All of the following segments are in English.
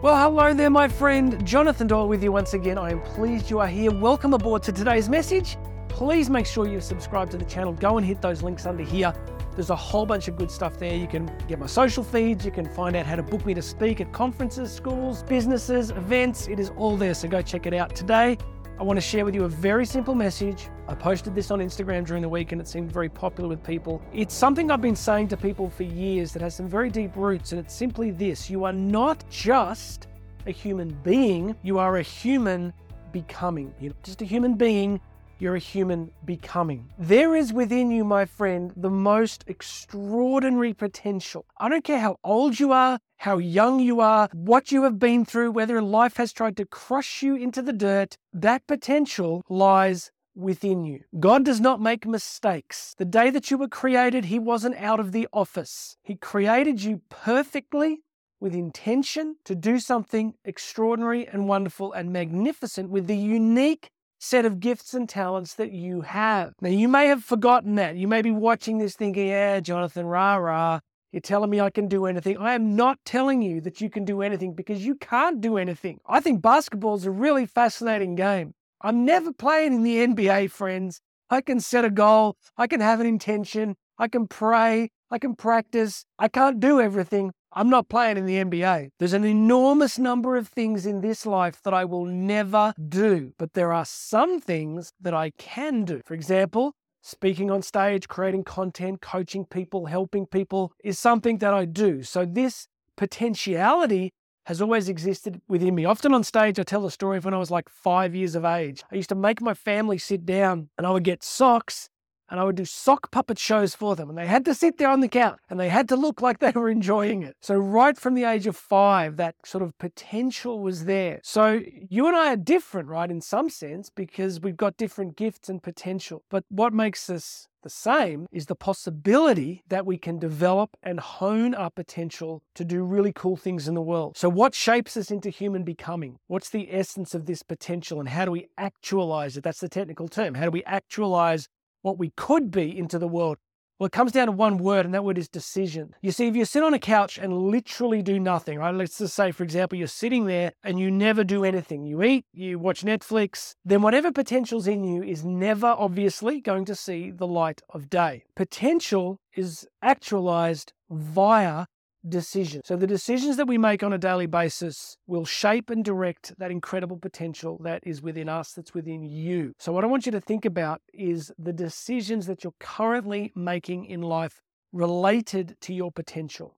Well, hello there, my friend. Jonathan Doyle with you once again. I am pleased you are here. Welcome aboard to today's message. Please make sure you subscribe to the channel. Go and hit those links under here. There's a whole bunch of good stuff there. You can get my social feeds. You can find out how to book me to speak at conferences, schools, businesses, events. It is all there. So go check it out. Today, I want to share with you a very simple message. I posted this on Instagram during the week and it seemed very popular with people. It's something I've been saying to people for years that has some very deep roots, and it's simply this you are not just a human being, you are a human becoming. You're not just a human being, you're a human becoming. There is within you, my friend, the most extraordinary potential. I don't care how old you are, how young you are, what you have been through, whether life has tried to crush you into the dirt, that potential lies within you. God does not make mistakes. The day that you were created, He wasn't out of the office. He created you perfectly with intention to do something extraordinary and wonderful and magnificent with the unique set of gifts and talents that you have. Now, you may have forgotten that. You may be watching this thinking, yeah, Jonathan, rah, rah. You're telling me I can do anything. I am not telling you that you can do anything because you can't do anything. I think basketball is a really fascinating game. I'm never playing in the NBA, friends. I can set a goal. I can have an intention. I can pray. I can practice. I can't do everything. I'm not playing in the NBA. There's an enormous number of things in this life that I will never do, but there are some things that I can do. For example, speaking on stage, creating content, coaching people, helping people is something that I do. So this potentiality has always existed within me. Often on stage, I tell the story of when I was like five years of age. I used to make my family sit down and I would get socks and I would do sock puppet shows for them. And they had to sit there on the couch and they had to look like they were enjoying it. So, right from the age of five, that sort of potential was there. So, you and I are different, right, in some sense, because we've got different gifts and potential. But what makes us the same is the possibility that we can develop and hone our potential to do really cool things in the world. So, what shapes us into human becoming? What's the essence of this potential and how do we actualize it? That's the technical term. How do we actualize what we could be into the world? Well, it comes down to one word, and that word is decision. You see, if you sit on a couch and literally do nothing, right? Let's just say, for example, you're sitting there and you never do anything. You eat, you watch Netflix, then whatever potential's in you is never obviously going to see the light of day. Potential is actualized via decisions. So the decisions that we make on a daily basis will shape and direct that incredible potential that is within us, that's within you. So what I want you to think about is the decisions that you're currently making in life related to your potential.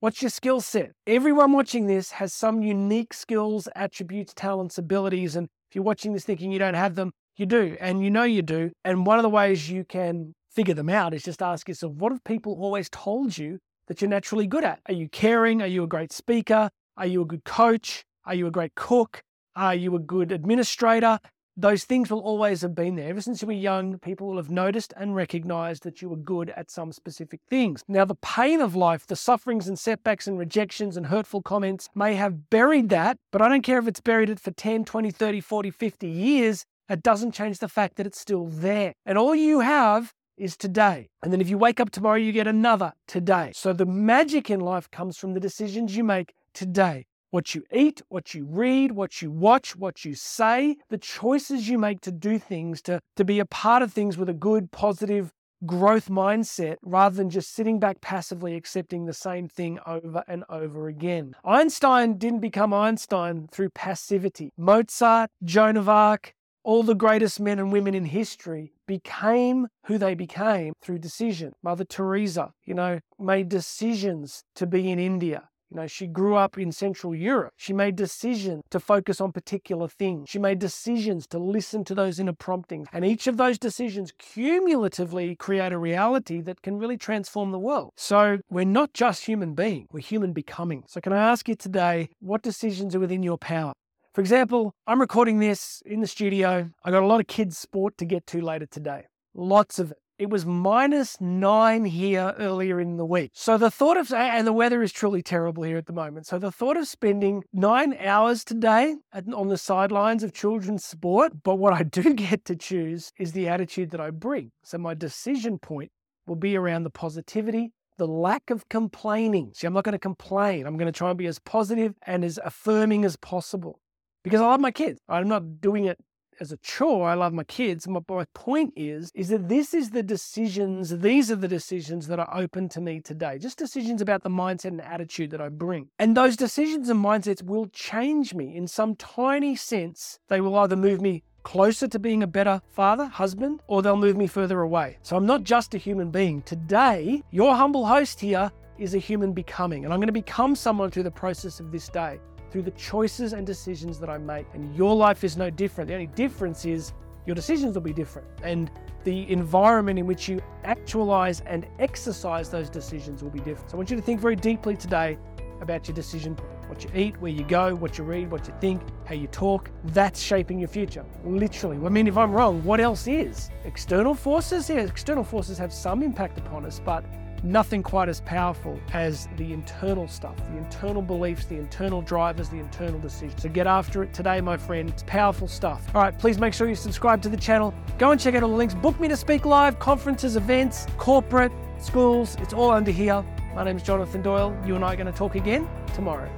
What's your skill set? Everyone watching this has some unique skills, attributes, talents, abilities. And if you're watching this thinking you don't have them, you do. And you know you do. And one of the ways you can figure them out is just ask yourself, what have people always told you that you're naturally good at? Are you caring? Are you a great speaker? Are you a good coach? Are you a great cook? Are you a good administrator? Those things will always have been there. Ever since you were young, people will have noticed and recognized that you were good at some specific things. Now, the pain of life, the sufferings and setbacks and rejections and hurtful comments may have buried that, but I don't care if it's buried it for 10, 20, 30, 40, 50 years. It doesn't change the fact that it's still there. And all you have is today. And then if you wake up tomorrow, you get another today. So the magic in life comes from the decisions you make today. What you eat, what you read, what you watch, what you say, the choices you make to do things, to, to be a part of things with a good, positive, growth mindset rather than just sitting back passively accepting the same thing over and over again. Einstein didn't become Einstein through passivity. Mozart, Joan of Arc, all the greatest men and women in history became who they became through decision. Mother Teresa, you know, made decisions to be in India. You know, she grew up in Central Europe. She made decisions to focus on particular things. She made decisions to listen to those inner promptings. And each of those decisions cumulatively create a reality that can really transform the world. So we're not just human being, we're human becoming. So can I ask you today, what decisions are within your power? For example, I'm recording this in the studio. I got a lot of kids' sport to get to later today. Lots of it. It was minus nine here earlier in the week. So the thought of, and the weather is truly terrible here at the moment. So the thought of spending nine hours today on the sidelines of children's sport, but what I do get to choose is the attitude that I bring. So my decision point will be around the positivity, the lack of complaining. See, I'm not going to complain. I'm going to try and be as positive and as affirming as possible because I love my kids. I'm not doing it as a chore. I love my kids. My, my point is, is that this is the decisions, these are the decisions that are open to me today. Just decisions about the mindset and attitude that I bring. And those decisions and mindsets will change me in some tiny sense. They will either move me closer to being a better father, husband, or they'll move me further away. So I'm not just a human being. Today, your humble host here is a human becoming, and I'm going to become someone through the process of this day through the choices and decisions that I make. And your life is no different. The only difference is your decisions will be different. And the environment in which you actualize and exercise those decisions will be different. So I want you to think very deeply today about your decision what you eat, where you go, what you read, what you think, how you talk. That's shaping your future. Literally. I mean, if I'm wrong, what else is? External forces? Yeah, external forces have some impact upon us, but nothing quite as powerful as the internal stuff, the internal beliefs, the internal drivers, the internal decisions. So get after it today, my friend. It's powerful stuff. All right, please make sure you subscribe to the channel. Go and check out all the links. Book me to speak live, conferences, events, corporate, schools. It's all under here. My name is Jonathan Doyle. You and I are going to talk again tomorrow.